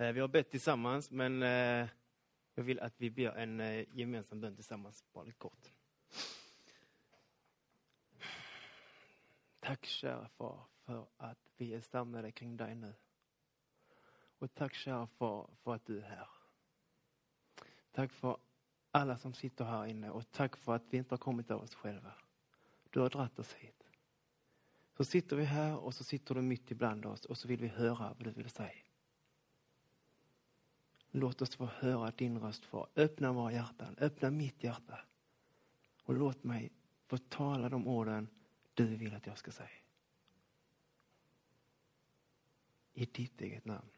Eh, vi har bett tillsammans, men eh, jag vill att vi ber en eh, gemensam bön tillsammans, bara lite kort. Tack kära far för att vi är samlade kring dig nu. Och tack kära far för att du är här. Tack för alla som sitter här inne och tack för att vi inte har kommit av oss själva. Du har dratt oss hit. Så sitter vi här och så sitter du mitt ibland oss och så vill vi höra vad du vill säga. Låt oss få höra din röst far. Öppna våra hjärtan, öppna mitt hjärta. Och låt mig få tala de orden du vill att jag ska säga. I ditt eget namn.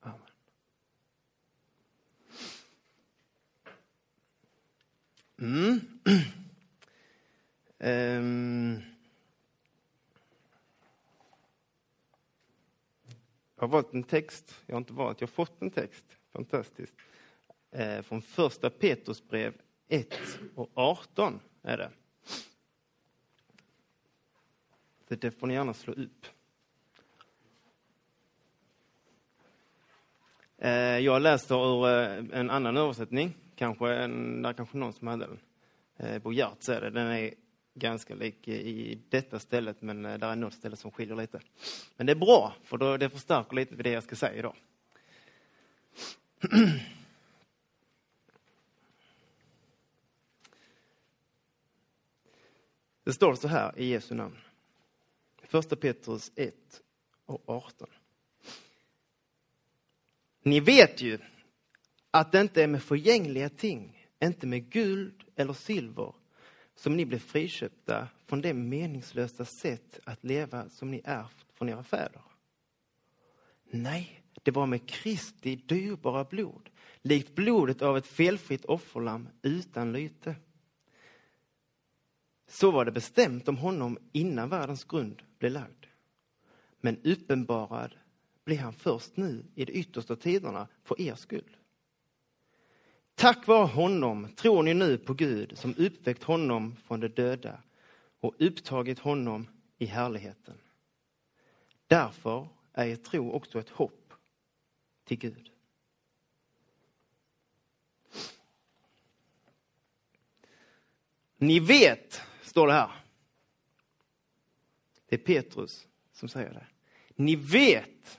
Amen. Mm. um. Jag har valt en text, jag har inte valt, jag har fått en text, fantastiskt. Eh, från första Petrusbrev 1 och 18 är det. Så det får ni gärna slå upp. Eh, jag läser ur eh, en annan översättning, kanske en, där kanske någon som hade den. Eh, Bo Giertz är det, den är ganska lik i detta stället, men eh, där är något ställe som skiljer lite. Men det är bra, för då, det förstärker lite det jag ska säga idag. Det står så här i Jesu namn. Första Petrus 1 och 18. Ni vet ju att det inte är med förgängliga ting, inte med guld eller silver som ni blev friköpta från det meningslösa sätt att leva som ni ärvt från era fäder. Nej, det var med Kristi dyrbara blod, likt blodet av ett felfritt offerlamm utan lyte. Så var det bestämt om honom innan världens grund blev lagd. Men uppenbarad blir han först nu i de yttersta tiderna för er skull. Tack vare honom tror ni nu på Gud som uppväckt honom från de döda och upptagit honom i härligheten. Därför är er tro också ett hopp till Gud. Ni vet, står det här. Det är Petrus som säger det. Ni vet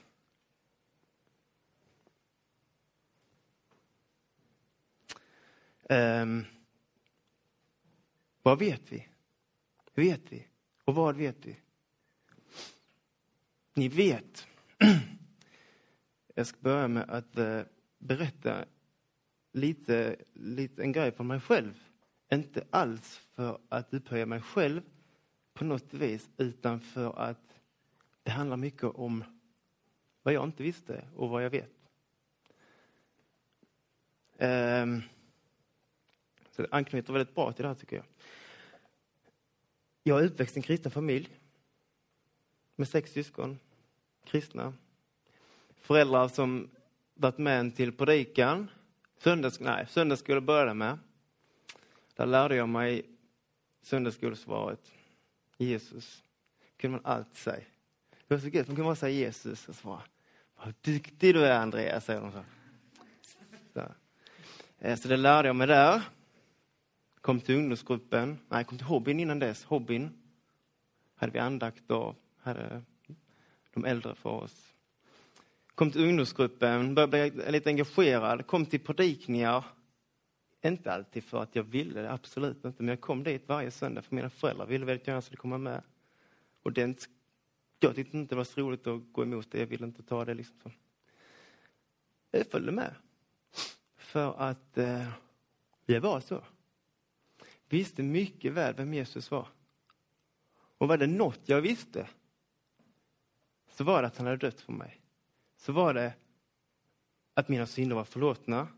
Um, vad vet vi? Hur vet vi? Och vad vet vi? Ni vet. Jag ska börja med att uh, berätta lite, lite en grej från mig själv. Inte alls för att upphöja mig själv på något vis, utan för att det handlar mycket om vad jag inte visste och vad jag vet. Um, så det anknyter väldigt bra till det här tycker jag. Jag är uppväxt i en kristen familj med sex syskon, kristna. Föräldrar som varit med en till predikan. Söndags, nej, söndagsskola började med. Där lärde jag mig söndagsskolesvaret. Jesus. kunde man alltid säga. Det var så gött, man kunde bara säga Jesus och svara. Vad duktig du är Andreas, säger de så. Så. Eh, så det lärde jag mig där. Kom till ungdomsgruppen, nej, kom till hobbyn innan dess. Hobbyn hade vi andakt av, hade de äldre för oss. Kom till ungdomsgruppen, började bli lite engagerad, kom till predikningar. Inte alltid för att jag ville det, absolut inte, men jag kom dit varje söndag för mina föräldrar ville väldigt gärna att jag skulle komma med. Och det, jag tyckte inte det var så roligt att gå emot det, jag ville inte ta det liksom. Så. Jag följde med. För att eh, det var så visste mycket väl vem Jesus var. Och var det något jag visste så var det att han hade dött för mig. Så var det att mina synder var förlåtna,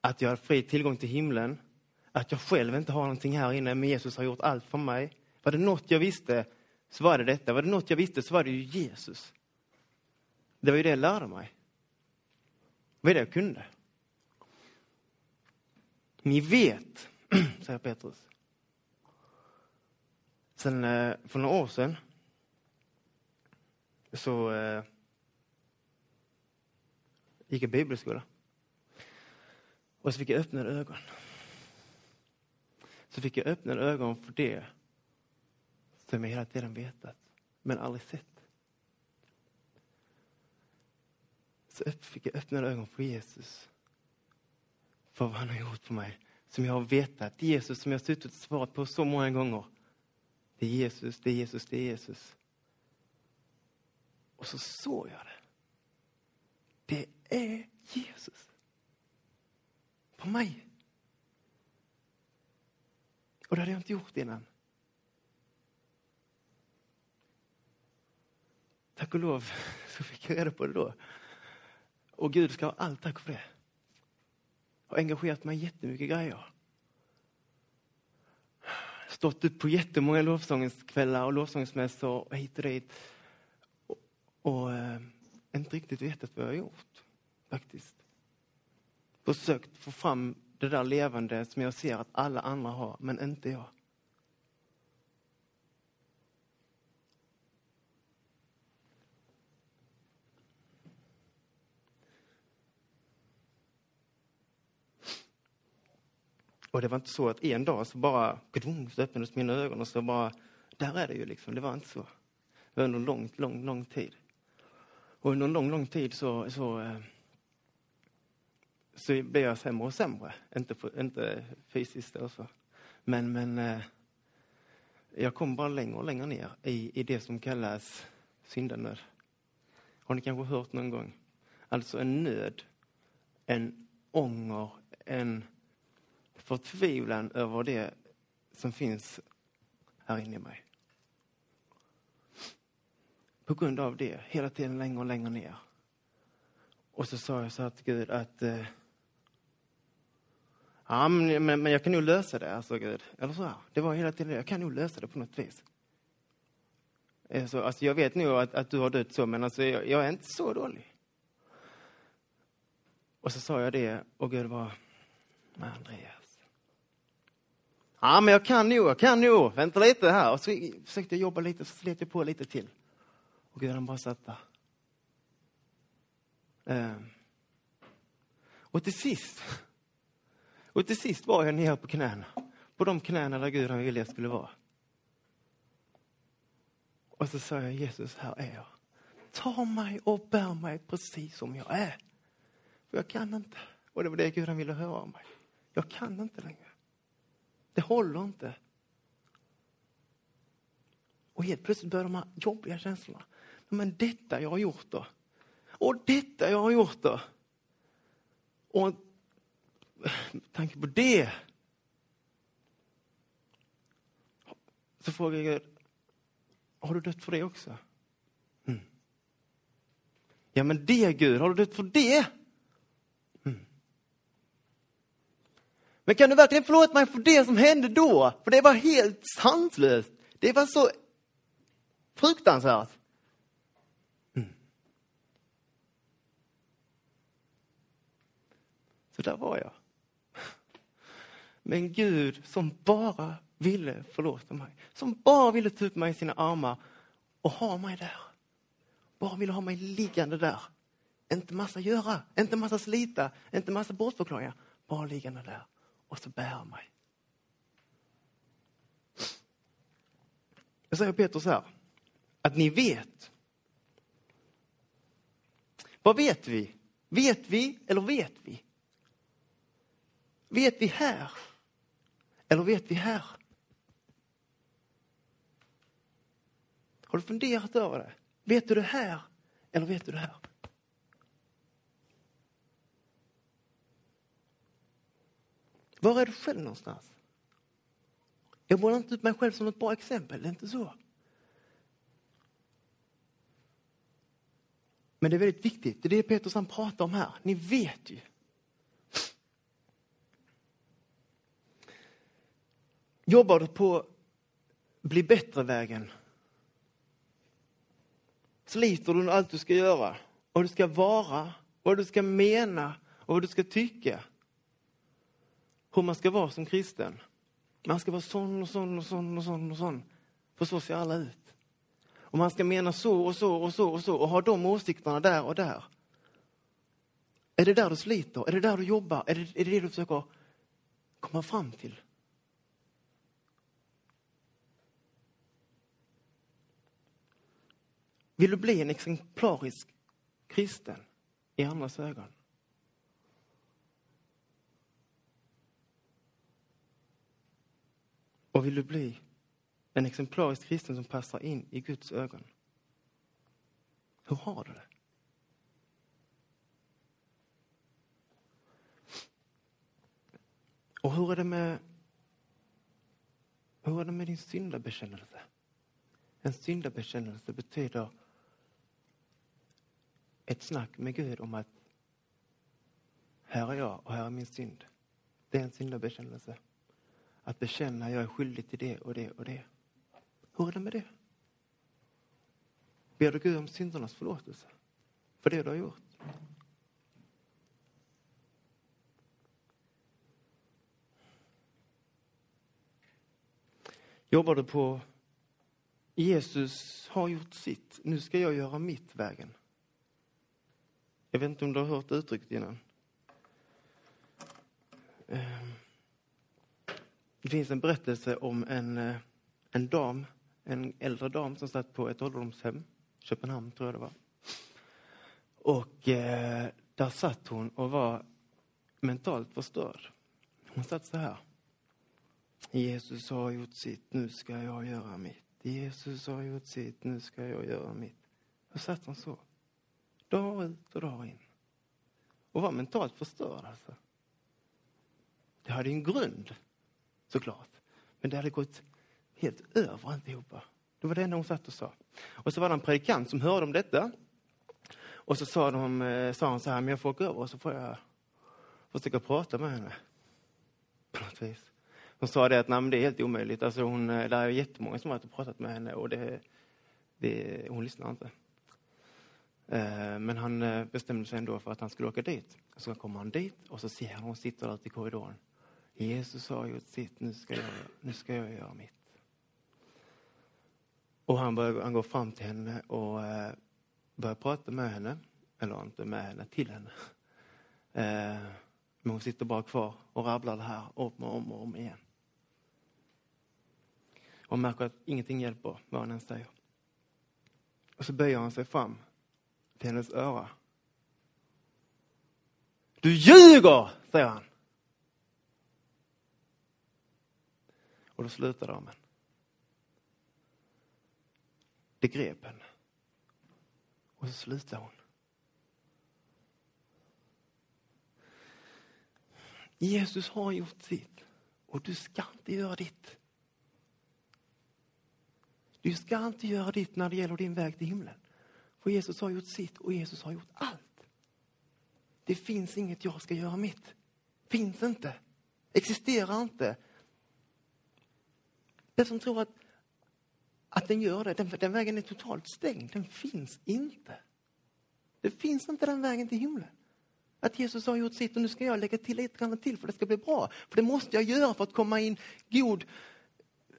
att jag har fri tillgång till himlen, att jag själv inte har någonting här inne, men Jesus har gjort allt för mig. Var det något jag visste så var det detta. Var det något jag visste så var det ju Jesus. Det var ju det jag lärde mig. Det var det jag kunde. Ni vet säger Petrus. Sen eh, för några år sedan så, eh, gick jag bibelskola. Och så fick jag öppnade ögon. Så fick jag öppnade ögon för det som jag hela tiden vetat, men aldrig sett. Så fick jag öppnade ögon för Jesus. För vad han har gjort för mig. Som jag har vetat. Jesus som jag har suttit och svarat på så många gånger. Det är Jesus, det är Jesus, det är Jesus. Och så såg jag det. Det är Jesus. På mig. Och det hade jag inte gjort innan. Tack och lov så fick jag reda på det då. Och Gud ska ha allt tack för det. Har engagerat mig jättemycket grejer. Stått upp på jättemånga lovsångskvällar och lovsångsmässor och hit och dit. Och, och äh, inte riktigt vetat vad jag har gjort, faktiskt. Försökt få fram det där levande som jag ser att alla andra har, men inte jag. Och det var inte så att en dag så bara så öppnades mina ögon och så bara, där är det ju liksom. Det var inte så. Det var under en lång, lång, lång tid. Och under en lång, lång tid så, så, eh, så blev jag sämre och sämre. Inte, inte fysiskt och så. Men, men eh, jag kom bara längre och längre ner i, i det som kallas syndanöd. Har ni kanske hört någon gång? Alltså en nöd, en ånger, en förtvivlan över det som finns här inne i mig. På grund av det, hela tiden längre och längre ner. Och så sa jag så här till Gud att eh, Ja, men, men, jag kan nog lösa det, alltså Gud. Eller så här. Det var hela tiden jag kan nog lösa det på något vis. Alltså, alltså jag vet nog att, att du har dött så, men alltså, jag, jag är inte så dålig. Och så sa jag det och Gud var, Andreas. Ja, men jag kan nog, jag kan nog. Vänta lite här. Och så försökte jag jobba lite, så slet jag på lite till. Och Gud, han bara satt där. Ehm. Och till sist, och till sist var jag nere på knäna. På de knäna där Gud han ville jag skulle vara. Och så sa jag, Jesus, här är jag. Ta mig och bär mig precis som jag är. För jag kan inte. Och det var det Gud han ville höra av mig. Jag kan inte längre. Det håller inte. Och helt plötsligt börjar de här jobbiga känslorna. Men detta jag har gjort då. Och detta jag har gjort då. Och med tanke på det. Så frågar jag Gud, har du dött för det också? Mm. Ja men det Gud, har du dött för det? Men kan du verkligen förlåta mig för det som hände då? För det var helt sanslöst. Det var så fruktansvärt. Mm. Så där var jag. Men Gud som bara ville förlåta mig. Som bara ville ta upp mig i sina armar och ha mig där. Bara ville ha mig liggande där. Inte massa göra, inte massa slita, inte massa bortförklaringar. Bara liggande där och så bär mig. Jag säger Petrus här, att ni vet. Vad vet vi? Vet vi eller vet vi? Vet vi här? Eller vet vi här? Har du funderat över det? Vet du det här eller vet du det här? Var är du själv någonstans? Jag målar inte ut mig själv som ett bra exempel, det är inte så. Men det är väldigt viktigt, det är det Petrus han pratar om här. Ni vet ju. Jobbar du på bli bättre-vägen? Sliter du med allt du ska göra? Vad du ska vara, vad du ska mena och vad du ska tycka? Hur man ska vara som kristen. Man ska vara sån och sån och sån och sån och sån. För så ser alla ut. Och man ska mena så och så och så och så och ha de åsikterna där och där. Är det där du sliter? Är det där du jobbar? Är det är det, det du försöker komma fram till? Vill du bli en exemplarisk kristen i andras ögon? Och vill du bli en exemplarisk kristen som passar in i Guds ögon? Hur har du det? Och hur är det med, hur är det med din syndabekännelse? En syndabekännelse betyder ett snack med Gud om att här är jag och här är min synd. Det är en syndabekännelse. Att bekänna jag är skyldig till det och det och det. Hur är det med det? Ber du Gud om syndernas förlåtelse för det du har gjort? Jobbar du på Jesus har gjort sitt, nu ska jag göra mitt vägen. Jag vet inte om du har hört uttrycket innan. Um det finns en berättelse om en, eh, en dam, en äldre dam som satt på ett ålderdomshem, Köpenhamn tror jag det var. Och eh, där satt hon och var mentalt förstörd. Hon satt så här. Jesus har gjort sitt, nu ska jag göra mitt. Jesus har gjort sitt, nu ska jag göra mitt. Då satt hon så. Dag ut och dag in. Och var mentalt förstörd alltså. Det hade en grund, såklart. Men det hade gått helt över alltihopa. Det var det enda hon satt och sa. Och så var det en predikant som hörde om detta. Och så sa, de, eh, sa han så här, men jag får åka över och så får jag försöka prata med henne. På något vis. Hon sa det att nej, det är helt omöjligt. Alltså hon, eh, det är jättemånga som har pratat med henne och det, det, hon lyssnar inte. Eh, men han bestämde sig ändå för att han skulle åka dit. Så kommer han dit och så ser han hon sitter där i korridoren. Jesus har gjort sitt, nu ska jag, nu ska jag göra mitt. Och han, börjar, han går fram till henne och eh, börjar prata med henne. Eller inte med henne, till henne. Eh, men hon sitter bara kvar och rabblar det här om och om och om igen och märker att ingenting hjälper vad han än säger. Och så böjer han sig fram till hennes öra. Du ljuger, säger han. Och då slutade amen. Det grep henne. Och så slutade hon. Jesus har gjort sitt och du ska inte göra ditt. Du ska inte göra ditt när det gäller din väg till himlen. För Jesus har gjort sitt och Jesus har gjort allt. Det finns inget jag ska göra mitt. Finns inte. Existerar inte. Den som tror att, att den gör det, den, den vägen är totalt stängd. Den finns inte. Det finns inte den vägen till himlen. Att Jesus har gjort sitt och nu ska jag lägga till lite grann till för det ska bli bra. För det måste jag göra för att komma in god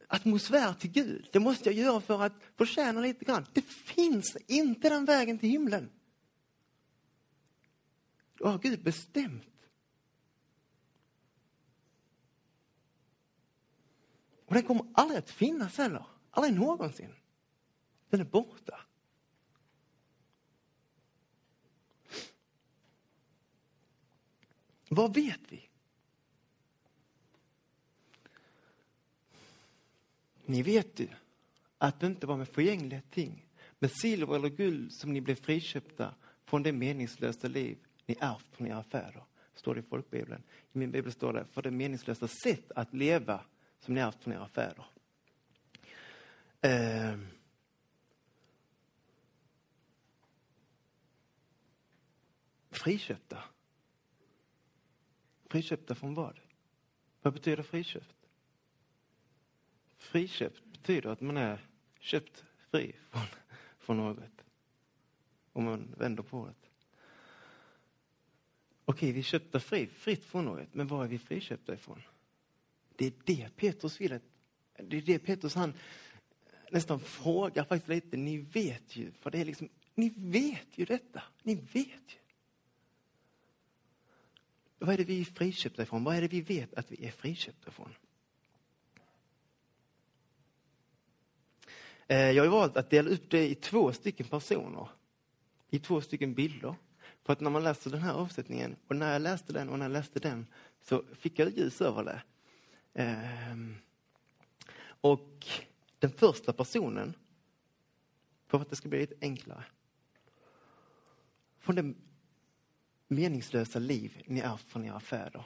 atmosfär till Gud. Det måste jag göra för att förtjäna lite grann. Det finns inte den vägen till himlen. Då har Gud bestämt. Och den kommer aldrig att finnas heller. Aldrig någonsin. Den är borta. Vad vet vi? Ni vet ju att det inte var med förgängliga ting, med silver eller guld som ni blev friköpta från det meningslösa liv ni ärvt från era fäder. Står det i folkbibeln. I min bibel står det, för det meningslösa sätt att leva som ni ärvt från era fäder. Eh. Friköpta. Friköpta från vad? Vad betyder friköpt? friköpt betyder att man är köpt fri från, från något. Om man vänder på det. Okej, vi är köpta fri, fritt från något, men var är vi friköpta ifrån? Det är det Petrus vill det är det Petrus han nästan frågar faktiskt lite, ni vet ju, för det är liksom, ni vet ju detta, ni vet ju. vad är det vi är friköpta ifrån? Vad är det vi vet att vi är friköpta ifrån? Eh, jag har valt att dela upp det i två stycken personer, i två stycken bilder. För att när man läser den här avsättningen, och när jag läste den och när jag läste den, så fick jag ljus över det. Ehm, och den första personen, för att det ska bli lite enklare, från det meningslösa liv ni ärvt från era fäder.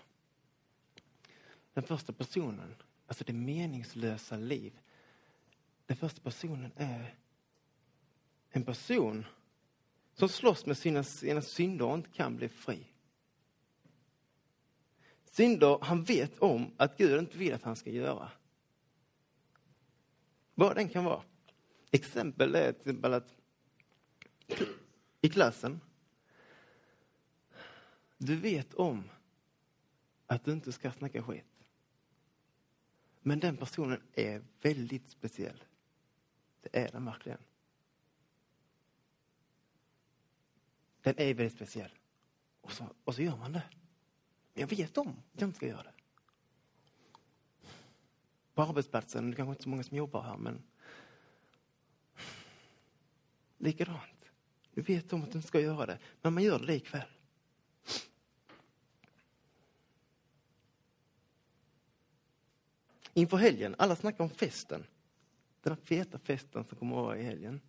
Den första personen, alltså det meningslösa liv, den första personen är en person som slåss med sina, sina synder och inte kan bli fri. Synder han vet om att Gud inte vill att han ska göra. Vad den kan vara. Exempel är till exempel att i klassen, du vet om att du inte ska snacka skit. Men den personen är väldigt speciell. Det är den verkligen. Den är väldigt speciell. Och så, och så gör man det. Jag vet om att jag inte ska göra det. På arbetsplatsen, det är kanske inte så många som jobbar här, men likadant. Du vet om att du inte ska göra det, men man gör det likväl. Inför helgen, alla snackar om festen. Den här feta festen som kommer att vara i helgen.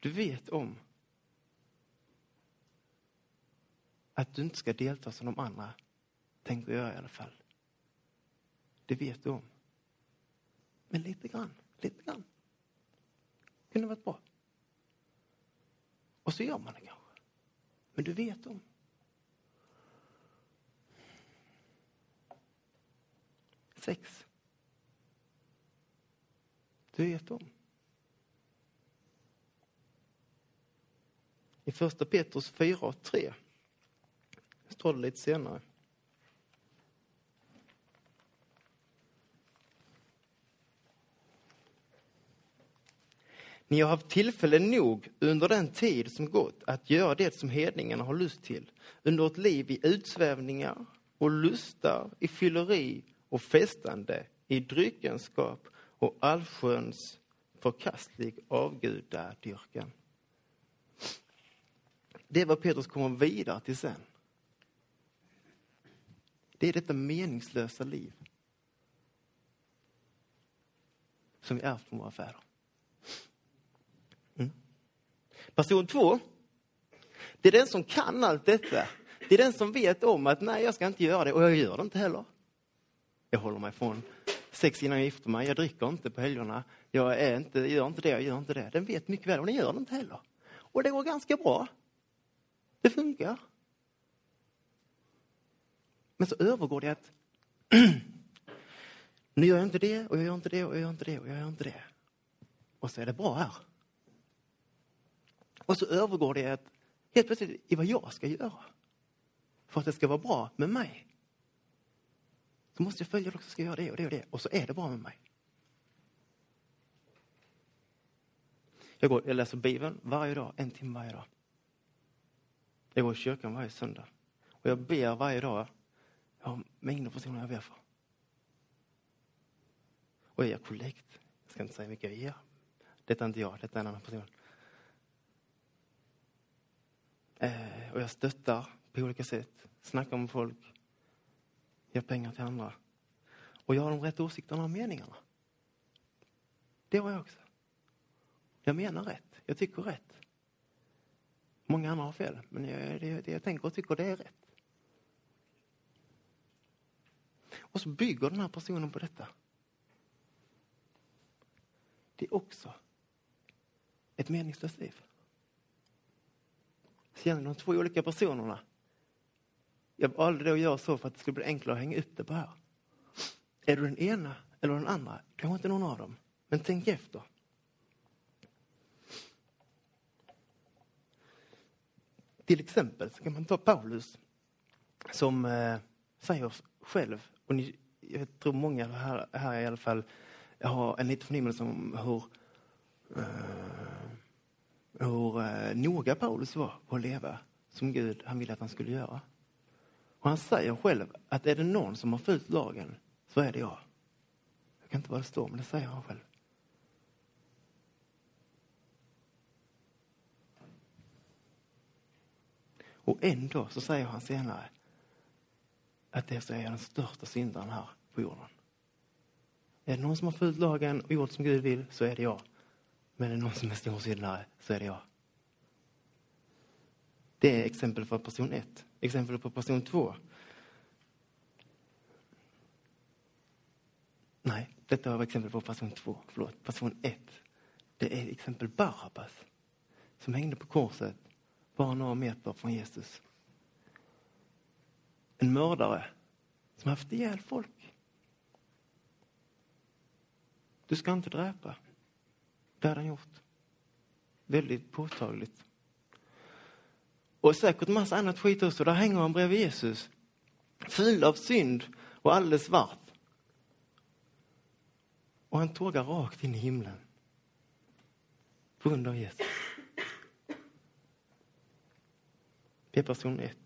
Du vet om att du inte ska delta som de andra tänker göra i alla fall. Det vet du om. Men lite grann, lite grann. Kunde varit bra. Och så gör man det kanske. Men du vet om. Sex. Du vet om. I första Petrus 4 och 3 står det lite senare. Ni har haft tillfälle nog under den tid som gått att göra det som hedningarna har lust till. Under ett liv i utsvävningar och lustar, i fylleri och festande, i dryckenskap och allsköns förkastlig avgudadyrkan. Det är vad Petrus kommer vidare till sen. Det är detta meningslösa liv som vi ärvt från våra fäder. Mm. Person två, det är den som kan allt detta. Det är den som vet om att nej, jag ska inte göra det och jag gör det inte heller. Jag håller mig från sex innan jag gifter mig, jag dricker inte på helgerna, jag är inte, gör inte det, jag gör inte det. Den vet mycket väl och den gör det inte heller. Och det går ganska bra. Det funkar. Men så övergår det att nu gör jag inte det och jag gör inte det och jag gör inte det och jag gör inte det. Och så är det bra här. Och så övergår det att helt plötsligt i vad jag ska göra. För att det ska vara bra med mig. Så måste jag följa det också, ska göra det och det och det. Och så är det bra med mig. Jag, går, jag läser Bibeln varje dag, en timme varje dag. Jag går i kyrkan varje söndag. Och jag ber varje dag. Jag har mängder av personer jag ber för. Och jag ger kollekt. Jag ska inte säga hur mycket jag ger. Detta är inte jag, detta är en annan person. Eh, och jag stöttar på olika sätt. Snackar med folk. Ger pengar till andra. Och jag har de rätta åsikterna och meningarna. Det har jag också. Jag menar rätt. Jag tycker rätt. Många andra har fel, men jag, det, det jag tänker och tycker det är rätt. Och så bygger den här personen på detta. Det är också ett meningslöst liv. Så gärna de två olika personerna. Jag valde att göra så för att det skulle bli enklare att hänga upp det på här. Är du den ena eller den andra? Kanske inte någon av dem. Men tänk efter. Till exempel så kan man ta Paulus som eh, säger själv, och ni, jag tror många här, här i alla fall har en liten förnimmelse om hur, uh, hur uh, noga Paulus var på att leva som Gud han ville att han skulle göra. Och han säger själv att är det någon som har följt lagen så är det jag. Jag kan inte vad det står, men det säger han själv. Och ändå så säger han senare att det är den största syndaren här på jorden. Är det någon som har följt lagen och gjort som Gud vill så är det jag. Men är det någon som är stor syndare så är det jag. Det är exempel för person ett. Exempel på person två. Nej, detta var exempel på person två. Förlåt, person ett. Det är exempel Barabbas som hängde på korset bara några meter från Jesus. En mördare som haft ihjäl folk. Du ska inte dräpa. Det hade han gjort. Väldigt påtagligt. Och säkert massa annat skit också. Där hänger han bredvid Jesus. Full av synd och alldeles svart. Och han tågar rakt in i himlen. På grund av Jesus. Det är person ett.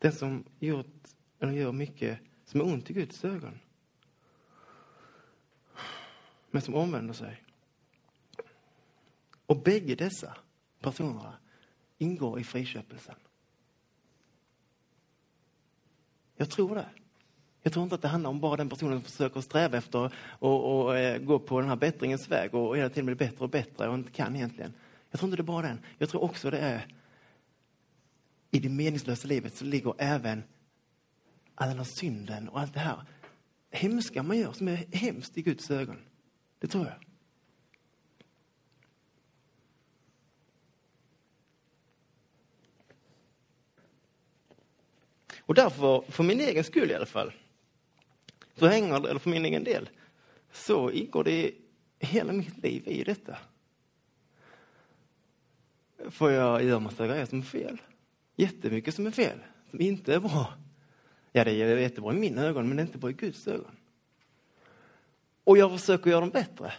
Den som gjort, eller gör mycket som är ont i Guds ögon. Men som omvänder sig. Och bägge dessa personerna ingår i friköpelsen. Jag tror det. Jag tror inte att det handlar om bara den personen som försöker sträva efter och, och, och eh, gå på den här bättringens väg och hela tiden bli bättre och bättre och inte kan egentligen. Jag tror inte det är bara den. Jag tror också det är i det meningslösa livet så ligger även all den här synden och allt det här hemska man gör som är hemskt i Guds ögon. Det tror jag. Och därför, för min egen skull i alla fall, så hänger eller för min egen del, så ingår det hela mitt liv i detta. För jag gör massa grejer som är fel? Jättemycket som är fel, som inte är bra. Ja, det är jättebra i mina ögon, men det är inte bra i Guds ögon. Och jag försöker göra dem bättre.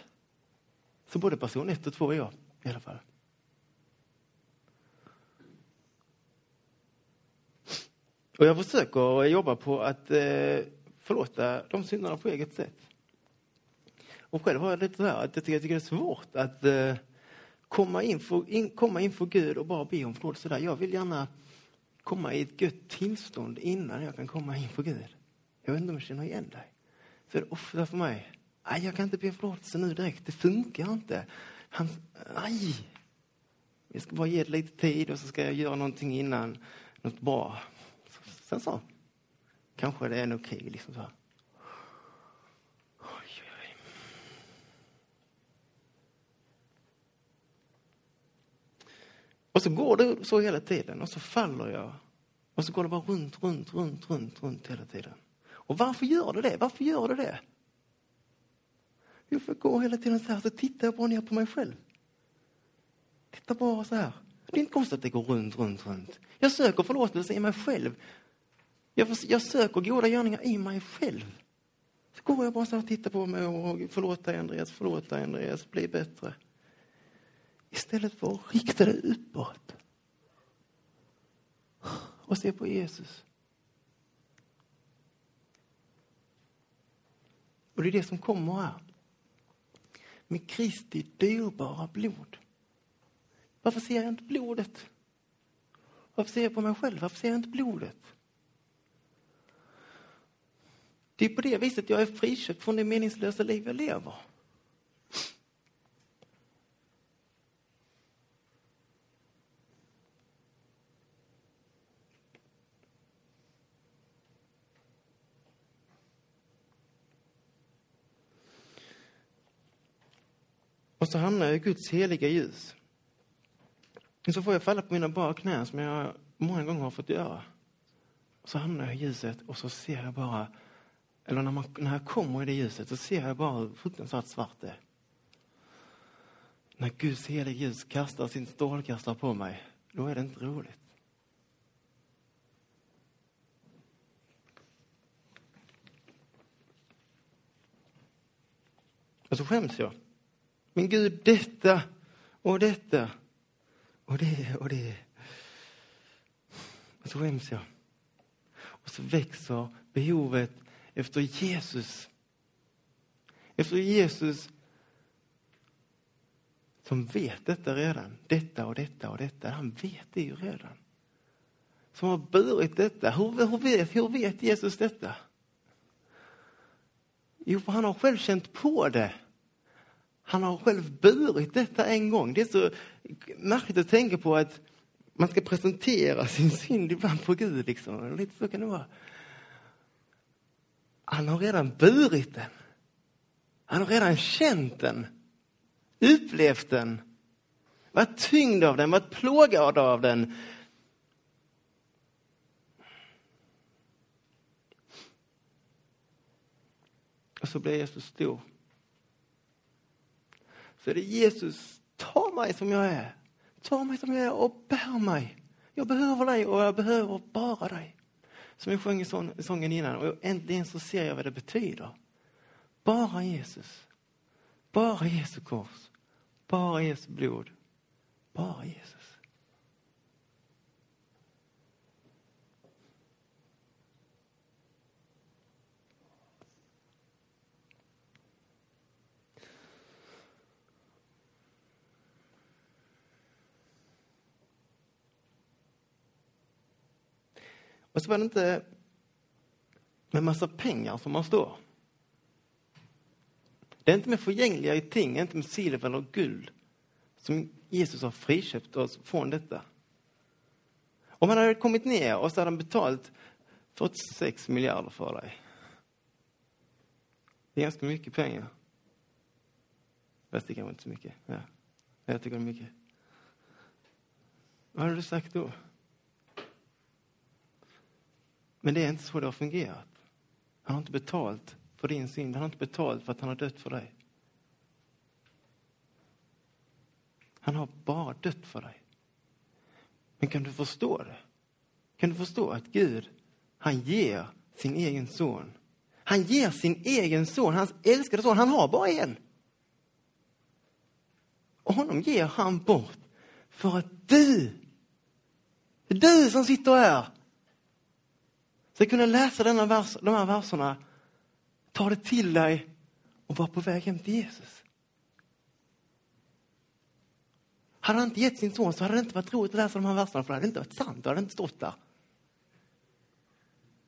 Så både person ett och två är jag, i alla fall. Och jag försöker jobba på att eh, förlåta de synderna på eget sätt. Och själv har jag lite så här att jag tycker, jag tycker det är svårt att eh, komma, inför, in, komma inför Gud och bara be om förlåtelse. Där. Jag vill gärna komma i ett gött tillstånd innan jag kan komma in på Gud. Jag vet inte om jag känner igen dig. Så är det ofta för mig, nej jag kan inte be förlåtelse nu direkt, det funkar inte. Han, aj! Jag ska bara ge det lite tid och så ska jag göra någonting innan, något bra. Sen så, kanske det är en okej, okay, liksom så. Här. Och så går det så hela tiden och så faller jag. Och så går det bara runt, runt, runt, runt, runt hela tiden. Och varför gör det det? Varför gör det det? Jo, för jag går hela tiden så här, så tittar jag bara ner på mig själv. Tittar bara så här. Det är inte konstigt att det går runt, runt, runt. Jag söker förlåtelse i mig själv. Jag, jag söker goda gärningar i mig själv. Så går jag bara så och tittar på mig och förlåt dig Andreas, förlåt dig Andreas, bli bättre. Istället för att rikta det uppåt. Och se på Jesus. Och det är det som kommer här. Med Kristi dyrbara blod. Varför ser jag inte blodet? Varför ser jag på mig själv? Varför ser jag inte blodet? Det är på det viset jag är friköpt från det meningslösa liv jag lever. Så hamnar jag i Guds heliga ljus. Och så får jag falla på mina bara knän som jag många gånger har fått göra. Och så hamnar jag i ljuset och så ser jag bara eller när, man, när jag kommer i det ljuset så ser jag bara hur fruktansvärt svart det är. När Guds heliga ljus kastar sin strålkastare på mig, då är det inte roligt. Och så skäms jag. Men Gud, detta och detta och det och det. Och så skäms jag. Och så växer behovet efter Jesus. Efter Jesus som vet detta redan. Detta och detta och detta. Han vet det ju redan. Som har burit detta. Hur, hur, vet, hur vet Jesus detta? Jo, för han har själv känt på det. Han har själv burit detta en gång. Det är så märkligt att tänka på att man ska presentera sin synd ibland på Gud. Liksom. Lite så kan det vara. Han har redan burit den. Han har redan känt den, upplevt den, varit tyngd av den, varit plågad av den. Och så blir Jesus stor. Så är det Jesus, ta mig som jag är. Ta mig som jag är och bär mig. Jag behöver dig och jag behöver bara dig. Som jag sjöng i sången innan och äntligen så ser jag vad det betyder. Bara Jesus. Bara Jesu kors. Bara Jesu blod. Bara Jesus. Och så var det inte med massa pengar som man står. Det är inte med förgängliga ting, inte med silver eller guld som Jesus har friköpt oss från detta. Om han hade kommit ner och så hade han betalt 46 miljarder för dig. Det är ganska mycket pengar. Fast det kanske inte så mycket. Ja. Jag tycker det är mycket. Vad hade du sagt då? Men det är inte så det har fungerat. Han har inte betalt för din synd. Han har inte betalt för att han har dött för dig. Han har bara dött för dig. Men kan du förstå det? Kan du förstå att Gud, han ger sin egen son. Han ger sin egen son, hans älskade son. Han har bara en. Och honom ger han bort för att du, du som sitter här, du kunna läsa denna vers, de här verserna ta det till dig och vara på väg hem till Jesus. Hade han inte gett sin son så hade det inte varit roligt att läsa de här verserna för det hade inte varit sant, det hade inte stått där.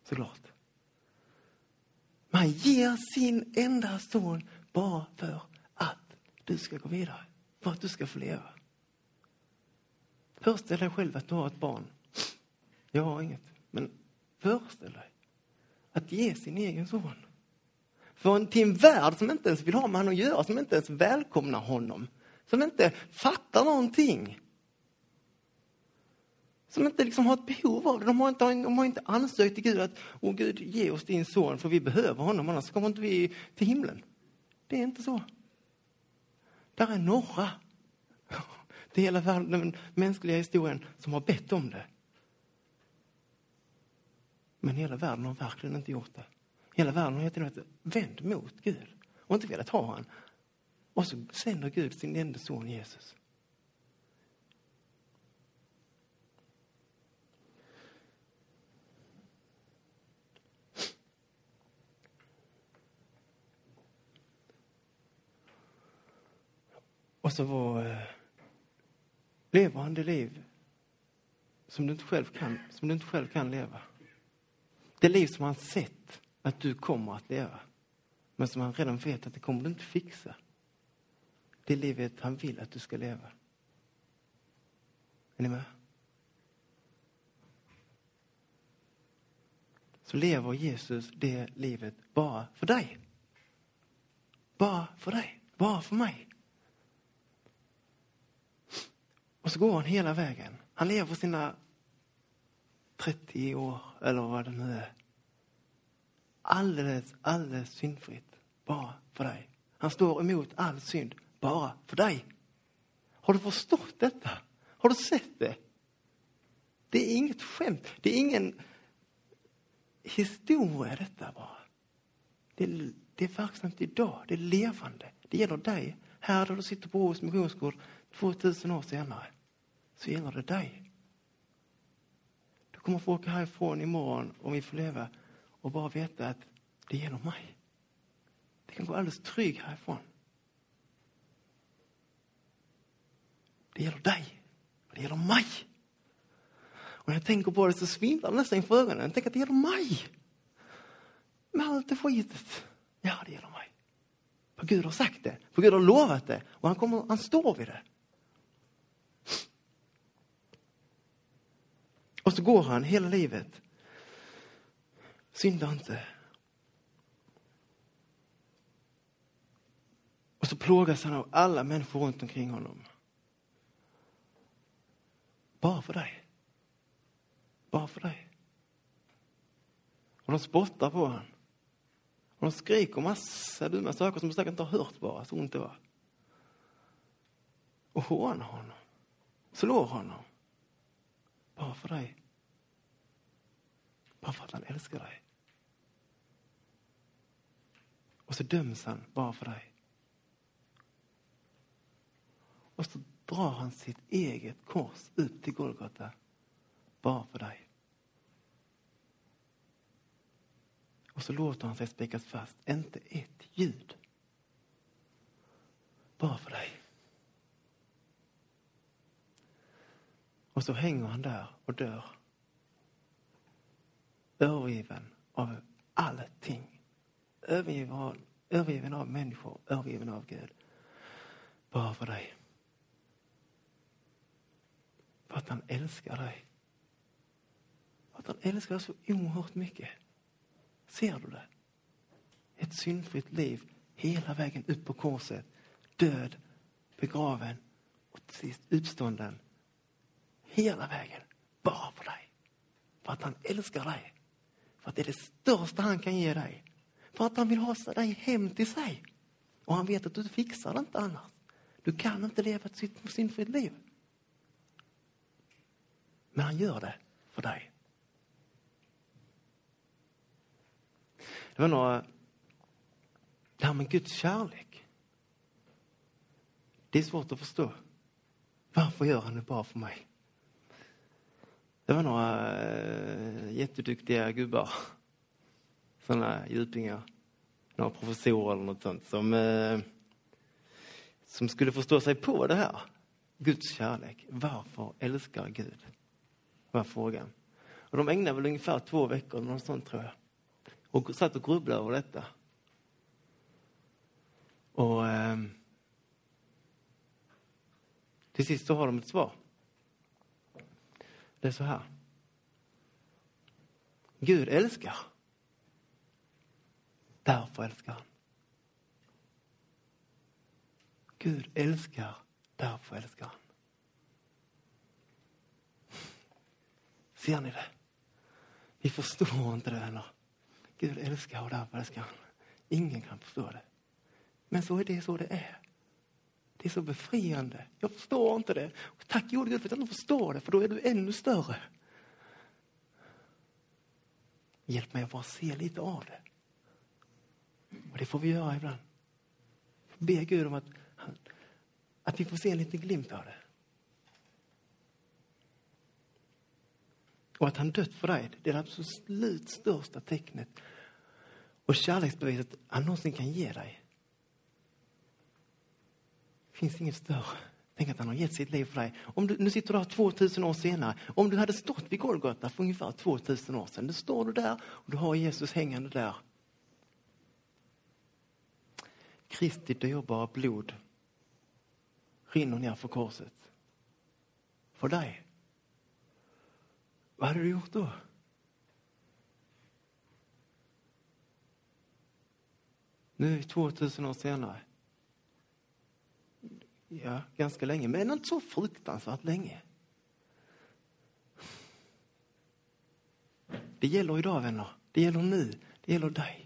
Såklart. Men han ger sin enda son bara för att du ska gå vidare, för att du ska få leva. Föreställ dig själv att du har ett barn. Jag har inget, men föreställ dig att ge sin egen son. För en, till en värld som inte ens vill ha med honom att göra, som inte ens välkomnar honom. Som inte fattar någonting. Som inte liksom har ett behov av det. De har inte, de har inte ansökt till Gud att, åh Gud, ge oss din son för vi behöver honom, annars kommer inte vi till himlen. Det är inte så. Där är några, det är hela världen, den mänskliga historien, som har bett om det. Men hela världen har verkligen inte gjort det. Hela världen har helt tiden vänt mot Gud och inte velat ha honom. Och så sänder Gud sin enda son Jesus. Och så var, eh, lever han det liv som du inte själv kan, som du inte själv kan leva. Det liv som han sett att du kommer att leva. Men som han redan vet att det kommer du inte fixa. Det livet han vill att du ska leva. Är ni med? Så lever Jesus det livet bara för dig. Bara för dig. Bara för mig. Och så går han hela vägen. Han lever sina 30 år, eller vad det nu är. Alldeles, alldeles syndfritt. Bara för dig. Han står emot all synd bara för dig. Har du förstått detta? Har du sett det? Det är inget skämt. Det är ingen historia detta bara. Det är, det är verksamt idag. Det är levande. Det gäller dig. Här där du sitter på Åhus missionsgård 2000 år senare så gäller det dig. Kommer få åka härifrån imorgon om vi får leva och bara veta att det gäller mig. Det kan gå alldeles trygg härifrån. Det gäller dig. Det gäller mig. Och när jag tänker på det så svindlar det nästan inför ögonen. Jag tänker att det gäller mig. Med allt det skitet. Ja, det gäller mig. För Gud har sagt det. För Gud har lovat det. Och han, kommer, han står vid det. Så går han hela livet. Synda inte. Och så plågas han av alla människor runt omkring honom. Bara för dig. Bara för dig. Och de spottar på honom. Och de skriker massa dumma saker som du säkert inte har hört bara, så ont det var. Och hånar honom. Slår honom. Bara för dig. Bara för att han älskar dig. Och så döms han bara för dig. Och så drar han sitt eget kors ut till Golgata bara för dig. Och så låter han sig spikas fast, inte ett ljud. Bara för dig. Och så hänger han där och dör. Övergiven av allting. Övergiven av, övergiven av människor, övergiven av Gud. Bara för dig. För att han älskar dig. För att han älskar dig så oerhört mycket. Ser du det? Ett syndfritt liv hela vägen upp på korset. Död, begraven och till sist uppstånden. Hela vägen. Bara för dig. För att han älskar dig. För att det är det största han kan ge dig. För att han vill ha dig hem till sig. Och han vet att du fixar det inte annars. Du kan inte leva ett syndfritt liv. Men han gör det för dig. Det var några... Det här med Guds kärlek. Det är svårt att förstå. Varför gör han det bara för mig? Det var några eh, jätteduktiga gubbar. Sådana djupingar. Några professorer eller något sånt som, eh, som skulle förstå sig på det här. Guds kärlek. Varför älskar Gud? var frågan. Och de ägnade väl ungefär två veckor, något sånt tror jag. Och satt och grubblade över detta. Och eh, till sist så har de ett svar. Det är så här. Gud älskar. Därför älskar han. Gud älskar, därför älskar han. Ser ni det? Vi förstår inte det heller. Gud älskar och därför älskar han. Ingen kan förstå det. Men så är det så det är. Det är så befriande. Jag förstår inte det. Tack gode Gud för att jag inte förstår det, för då är du ännu större. Hjälp mig att bara se lite av det. Och det får vi göra ibland. Be Gud om att, att vi får se en liten glimt av det. Och att han dött för dig, det är det absolut största tecknet och kärleksbeviset han någonsin kan ge dig. Finns inget större. Tänk att han har gett sitt liv för dig. Om du, nu sitter du här 2000 år senare. Om du hade stått vid Golgata för ungefär 2000 år sedan. Då står du där och du har Jesus hängande där. Kristi dyrbara blod rinner ner för korset. För dig. Vad hade du gjort då? Nu är vi 2000 år senare. Ja, ganska länge, men inte så fruktansvärt länge. Det gäller idag, vänner. Det gäller nu. Det gäller dig.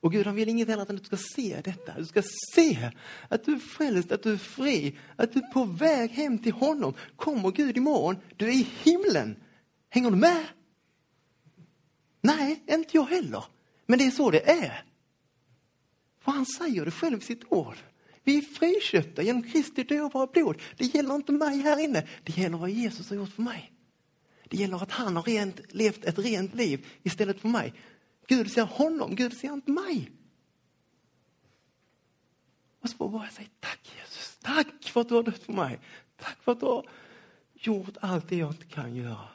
Och Gud han vill inget hellre än att du ska se detta. Du ska se att du är frälst, att du är fri, att du är på väg hem till honom. Kommer Gud imorgon, du är i himlen. Hänger du med? Nej, inte jag heller. Men det är så det är. För han säger det själv i sitt ord. Vi är friköpta genom Kristi dyrbara blod. Det gäller inte mig här inne. Det gäller vad Jesus har gjort för mig. Det gäller att han har rent, levt ett rent liv istället för mig. Gud ser honom, Gud ser inte mig. Och så får jag bara säga tack Jesus, tack för att du har dött för mig. Tack för att du har gjort allt det jag inte kan göra.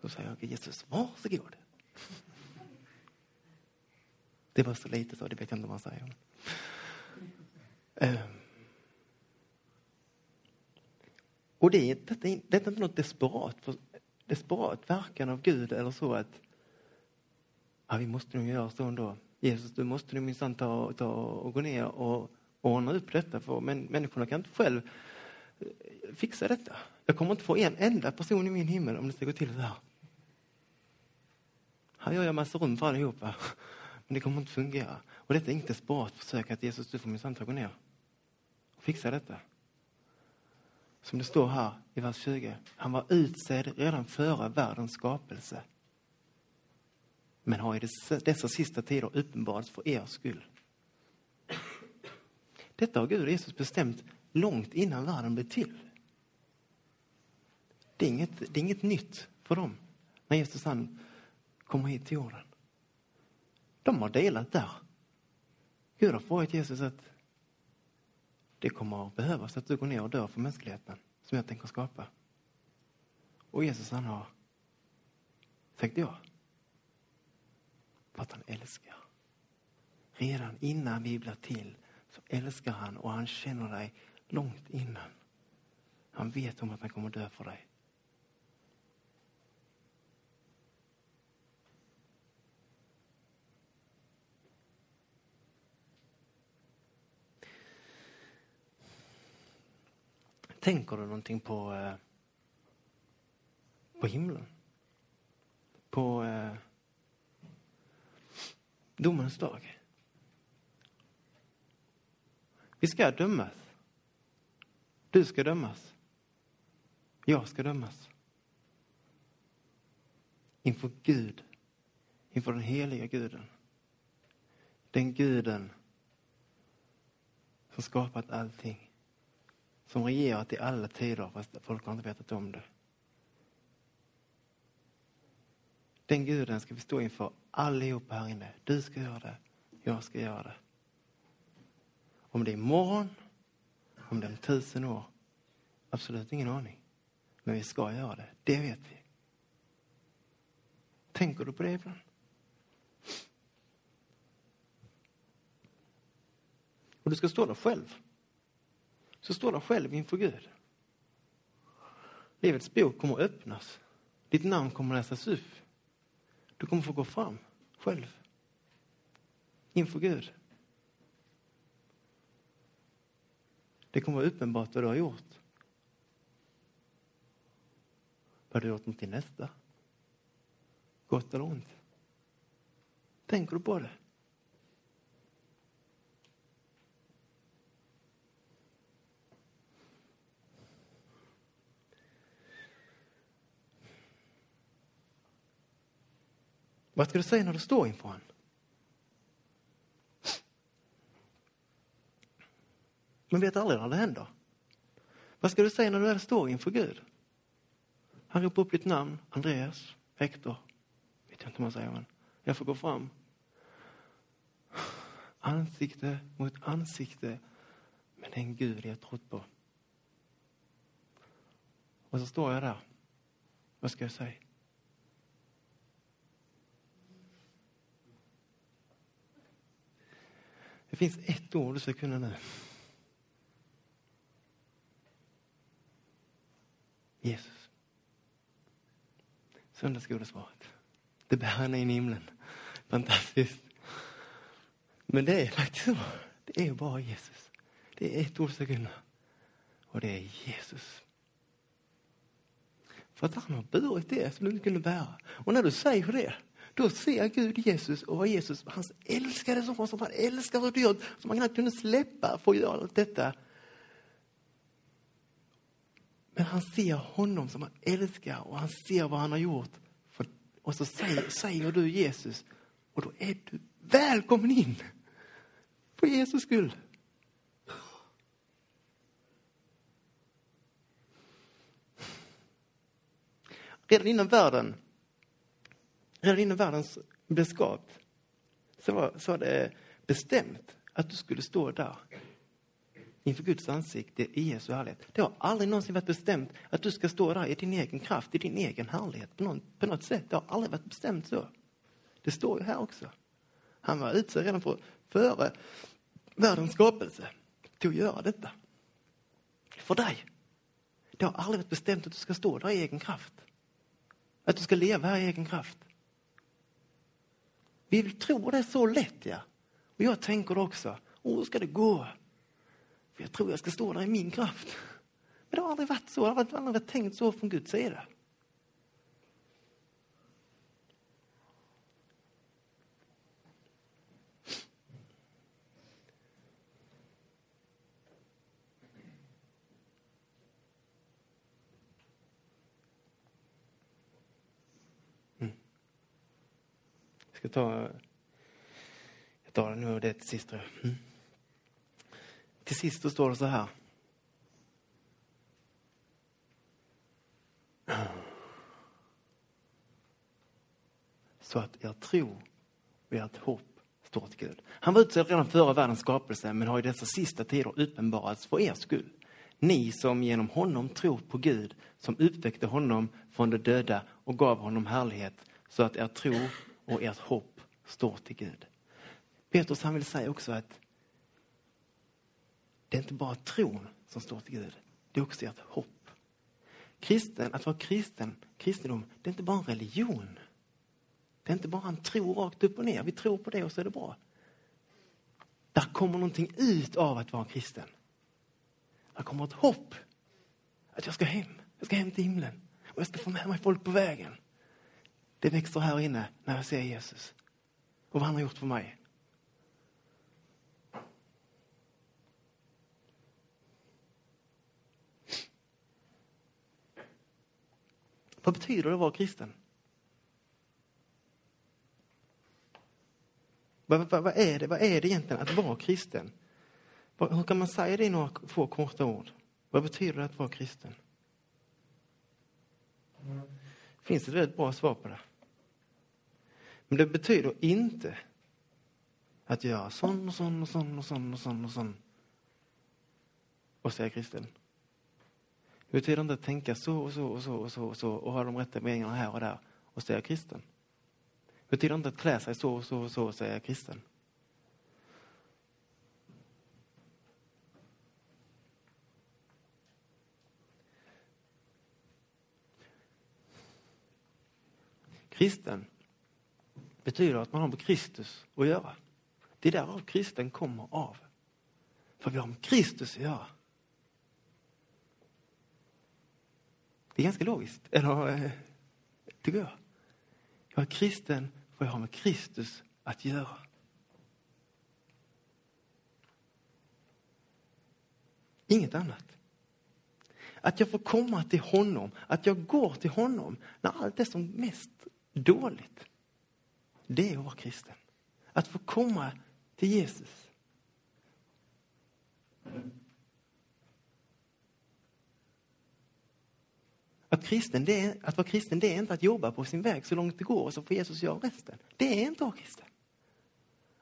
Så säger jag Jesus, varsågod. Det var så lite så, det vet jag inte vad man säger. Um. Och det, detta, är, detta är inte något desperat, för, desperat verkan av Gud eller så att ja, vi måste nog göra så ändå. Jesus, du måste nog minsann ta, ta och gå ner och ordna upp detta för men, människorna kan inte själv eh, fixa detta. Jag kommer inte få en enda person i min himmel om det ska gå till så här. Här gör jag massa rum för allihopa. Men det kommer inte fungera. Och detta är inget desperat försök att Jesus, du får minsann ta gå ner och fixa detta. Som det står här i vers 20. Han var utsedd redan före världens skapelse. Men har i dessa sista tider uppenbarats för er skull. Detta har Gud och Jesus bestämt långt innan världen blev till. Det är inget, det är inget nytt för dem när Jesus han kommer hit till jorden. De har delat där. Gud har frågat Jesus att det kommer att behövas att du går ner och dör för mänskligheten som jag tänker skapa. Och Jesus han har sagt ja. För att han älskar. Redan innan vi blir till så älskar han och han känner dig långt innan. Han vet om att han kommer dö för dig. Tänker du någonting på, eh, på himlen? På eh, domens dag? Vi ska dömas. Du ska dömas. Jag ska dömas. Inför Gud. Inför den heliga guden. Den guden som skapat allting som regerat i alla tider fast folk har inte vetat om det. Den guden ska vi stå inför allihopa här inne. Du ska göra det, jag ska göra det. Om det är imorgon, om det är om tusen år, absolut ingen aning. Men vi ska göra det, det vet vi. Tänker du på det ibland? Och du ska stå där själv så står du själv inför Gud. Livets bok kommer att öppnas. Ditt namn kommer att läsas upp. Du kommer få gå fram själv. Inför Gud. Det kommer att vara uppenbart vad du har gjort. Vad du har gjort mot din nästa. Gott eller ont. Tänker du på det? Vad ska du säga när du står inför honom? Man vet aldrig när det händer. Vad ska du säga när du väl står inför Gud? Han ropar upp ditt namn, Andreas, Hector, vet jag inte vad man säger, men jag får gå fram. Ansikte mot ansikte med den Gud jag trott på. Och så står jag där. Vad ska jag säga? Det finns ett ord du ska kunna nu. Jesus. Söndagsskolesvaret. Det bär han in i himlen. Fantastiskt. Men det är faktiskt så. Det är bara Jesus. Det är ett ord du ska kunna. Och det är Jesus. För att han har burit det som du inte kunde bära. Och när du säger det då ser Gud Jesus och vad Jesus, hans älskade son som han älskar så dyrt, som han knappt kunde släppa, för att göra allt detta. Men han ser honom som han älskar och han ser vad han har gjort. Och så säger, säger du Jesus och då är du välkommen in. För Jesus skull. Redan innan världen redan innan världen blev skapt så var, så var det bestämt att du skulle stå där inför Guds ansikte i Jesu härlighet. Det har aldrig någonsin varit bestämt att du ska stå där i din egen kraft, i din egen härlighet på någon, på något sätt. Det har aldrig varit bestämt så. Det står ju här också. Han var utsedd redan för, före världens skapelse till att göra detta. För dig. Det har aldrig varit bestämt att du ska stå där i egen kraft. Att du ska leva här i egen kraft. Vi vill tro det så lätt, ja. Och jag tänker också, åh, hur ska det gå? För jag tror jag ska stå där i min kraft. Men det har aldrig varit så, det har aldrig varit tänkt så från Guds sida. Ska ta, jag tar nu det till sist. Mm. Till sist så står det så här. Så att er tro och ert hopp står till Gud. Han var utsedd redan före världens skapelse men har i dessa sista tider uppenbarats för er skull. Ni som genom honom tror på Gud som uppväckte honom från de döda och gav honom härlighet så att er tro och ert hopp står till Gud. Petrus han vill säga också att det är inte bara tron som står till Gud, det är också ert hopp. Kristen, att vara kristen, kristendom, det är inte bara en religion. Det är inte bara en tro rakt upp och ner. Vi tror på det och så är det bra. Där kommer någonting ut av att vara kristen. Där kommer ett hopp. Att jag ska hem. Jag ska hem till himlen. Och jag ska få med mig folk på vägen. Det växer här inne när jag ser Jesus och vad han har gjort för mig. Vad betyder det att vara kristen? Vad, vad, vad, är det, vad är det egentligen att vara kristen? Hur kan man säga det i några få korta ord? Vad betyder det att vara kristen? Finns det ett väldigt bra svar på det? Men det betyder inte att göra sån och sån och sån och sån och sån och sån och säga kristen. Det betyder inte att tänka så och så och så och så och så och ha de rätta meningarna här och där och säga kristen. Det betyder inte att klä sig så och så och så och säga kristen. Kristen betyder att man har med Kristus att göra. Det är därav kristen kommer av. För vi har med Kristus att göra. Det är ganska logiskt, eller eh, tycker jag. Jag är kristen för jag har med Kristus att göra. Inget annat. Att jag får komma till honom, att jag går till honom när allt är som mest dåligt. Det är att vara kristen. Att få komma till Jesus. Att, kristen, det är, att vara kristen det är inte att jobba på sin väg så långt det går och så får Jesus göra resten. Det är inte att vara kristen.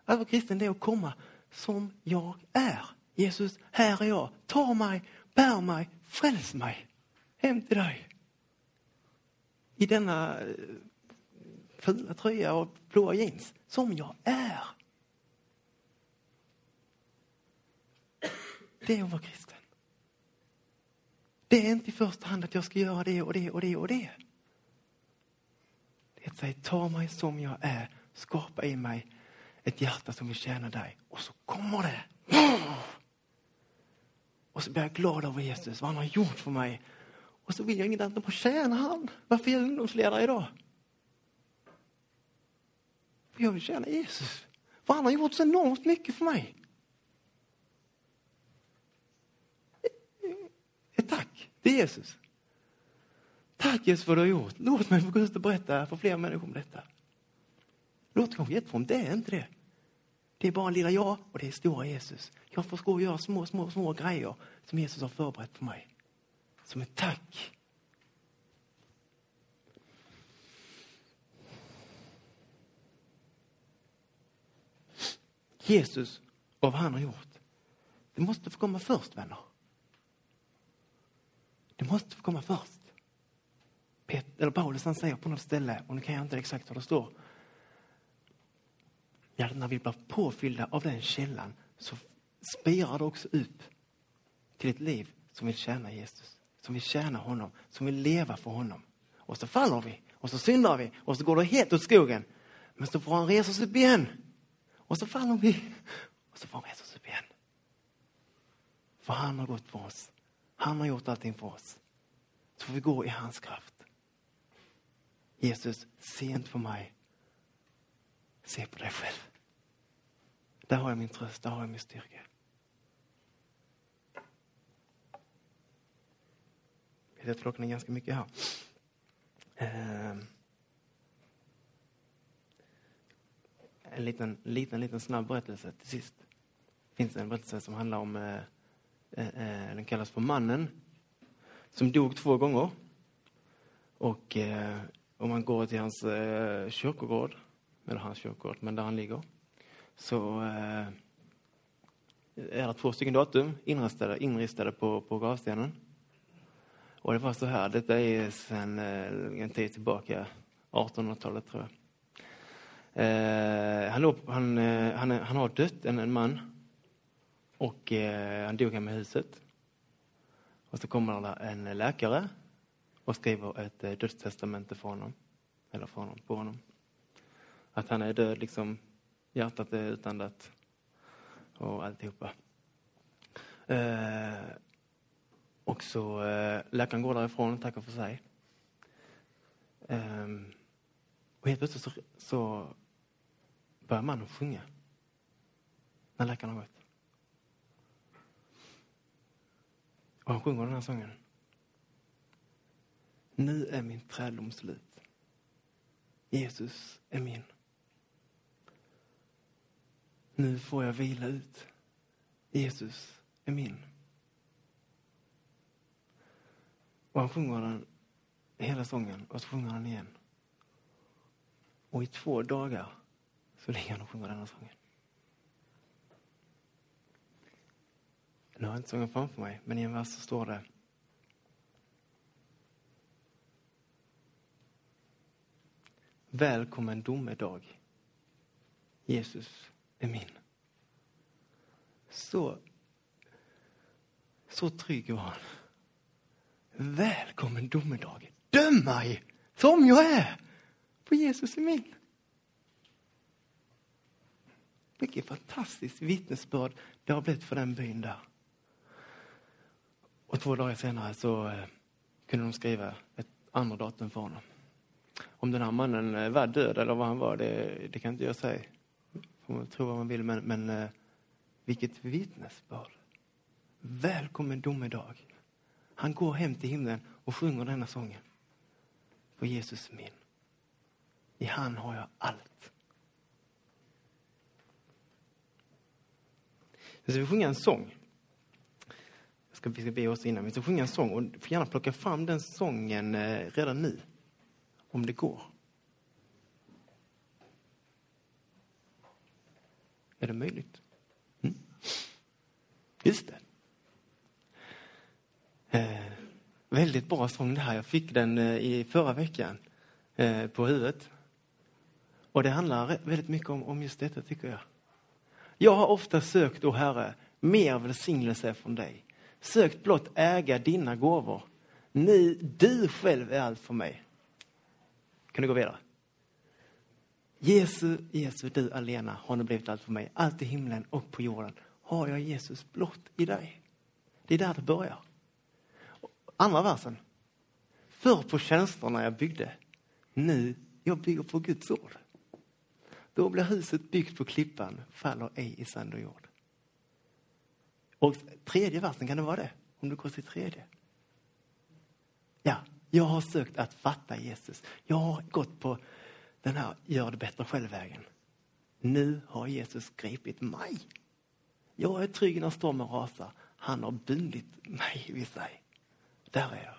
Att vara kristen det är att komma som jag är. Jesus, här är jag. Ta mig, bär mig, fräls mig. Hem till dig. I denna fula tröja och blåa jeans. Som jag är. Det är att vara kristen. Det är inte i första hand att jag ska göra det och det och det och det. Det är att säga, ta mig som jag är, skapa i mig ett hjärta som vill tjäna dig. Och så kommer det. Och så blir jag glad över Jesus, vad han har gjort för mig. Och så vill jag inget annat än att tjäna han. Varför är jag ungdomsledare idag? Jag vill tjäna Jesus. För han har gjort så enormt mycket för mig. Eh, eh, tack till Jesus. Tack Jesus för vad du har gjort. Låt mig få gå ut och berätta för fler människor om detta. Låt kanske jätteform, det är inte det. Det är bara lilla jag och det är stora Jesus. Jag får gå och göra små, små, små grejer som Jesus har förberett för mig. Som ett tack. Jesus och vad han har gjort. Det måste få komma först, vänner. Det måste få komma först. Pet, eller Paulus han säger på något ställe, och nu kan jag inte exakt vad det står. Ja, när vi blir påfyllda av den källan så spirar det också upp till ett liv som vill tjäna Jesus, som vill tjäna honom, som vill leva för honom. Och så faller vi, och så syndar vi, och så går det helt åt skogen. Men så får han resa sig upp igen. Och så faller vi, och så får Jesus resa upp igen. För han har gått för oss. Han har gjort allting för oss. Så får vi gå i hans kraft. Jesus, se inte på mig. Se på dig själv. Där har jag min tröst, där har jag min styrka. Jag vet klockan är ganska mycket här. Ehm. En liten, liten, liten snabb berättelse till sist. Det finns en berättelse som handlar om, eh, eh, eh, den kallas för Mannen, som dog två gånger. Och eh, om man går till hans eh, kyrkogård, eller hans kyrkogård, men där han ligger, så eh, är det två stycken datum inristade, inristade på, på gravstenen. Och det var så här, detta är sedan eh, en tid tillbaka, 1800-talet tror jag. Eh, han, låg, han, eh, han, han, har dött, en, en man. Och eh, han dog hemma i huset. Och så kommer det en läkare och skriver ett eh, dödstestamente för honom. Eller för honom, på honom. Att han är död, liksom hjärtat är utandat och alltihopa. Eh, och så eh, läkaren går därifrån och tackar för sig. Eh, och helt plötsligt så, så börjar mannen sjunga. När läkaren har gått. Och han sjunger den här sången. Nu är min träddom slut. Jesus är min. Nu får jag vila ut. Jesus är min. Och han sjunger den hela sången och så sjunger han igen. Och i två dagar så ligger han och sjunger denna sången. Nu har jag inte sången framför mig, men i en vers så står det Välkommen domedag. Jesus är min. Så, så trygg var han. Välkommen domedag. Döm mig som jag är, för Jesus är min. Vilket fantastiskt vittnesbörd det har blivit för den byn där. Och två dagar senare så eh, kunde de skriva ett andra datum för honom. Om den här mannen eh, var död eller vad han var, det, det kan inte jag säga. Får man tro vad man vill, men, men eh, vilket vittnesbörd. Välkommen domedag. Han går hem till himlen och sjunger denna sången. För Jesus min. I han har jag allt. Nu ska vi sjunga en sång. Jag ska, vi ska be oss innan. Vi ska sjunga en sång och du får gärna plocka fram den sången eh, redan nu. Om det går. Är det möjligt? Mm. Just det. Eh, väldigt bra sång det här. Jag fick den eh, i förra veckan eh, på huvudet. Och det handlar väldigt mycket om, om just detta tycker jag. Jag har ofta sökt, o Herre, mer välsignelse från dig. Sökt blott äga dina gåvor. Ni, du själv är allt för mig. Kan du gå vidare? Jesu, Jesu, du alena har nu blivit allt för mig. Allt i himlen och på jorden har jag Jesus blott i dig. Det är där det börjar. Andra versen. Förr på tjänsterna jag byggde, nu jag bygger på Guds ord. Då blir huset byggt på klippan, faller ej i sand och jord. Och tredje versen, kan det vara det? Om du går till tredje. Ja, jag har sökt att fatta Jesus. Jag har gått på den här gör det bättre själv-vägen. Nu har Jesus gripit mig. Jag är trygg när stormen rasar. Han har bundit mig vid sig. Där är jag.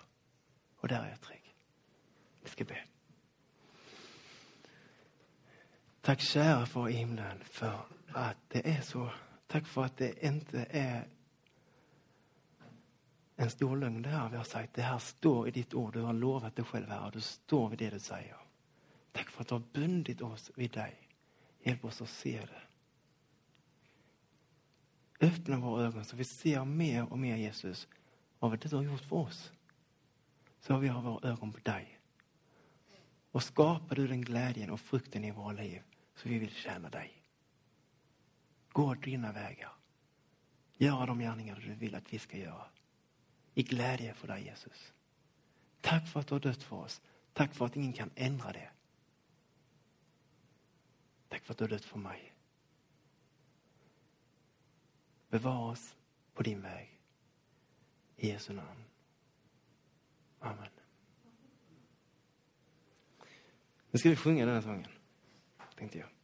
Och där är jag trygg. Vi ska be. Tack kära far i himlen för att det är så. Tack för att det inte är en stor lögn det här vi har sagt. Det här står i ditt ord. Du har lovat det själv här och du står vid det du säger. Tack för att du har bundit oss vid dig. Hjälp oss att se det. Öppna våra ögon så vi ser mer och mer Jesus av vad du har gjort för oss. Så vi har våra ögon på dig. Och skapar du den glädjen och frukten i våra liv så vi vill tjäna dig. Gå dina vägar. Göra de gärningar du vill att vi ska göra. I glädje för dig Jesus. Tack för att du har dött för oss. Tack för att ingen kan ändra det. Tack för att du har dött för mig. Bevara oss på din väg. I Jesu namn. Amen. Nu ska vi sjunga den här sången, tänkte jag.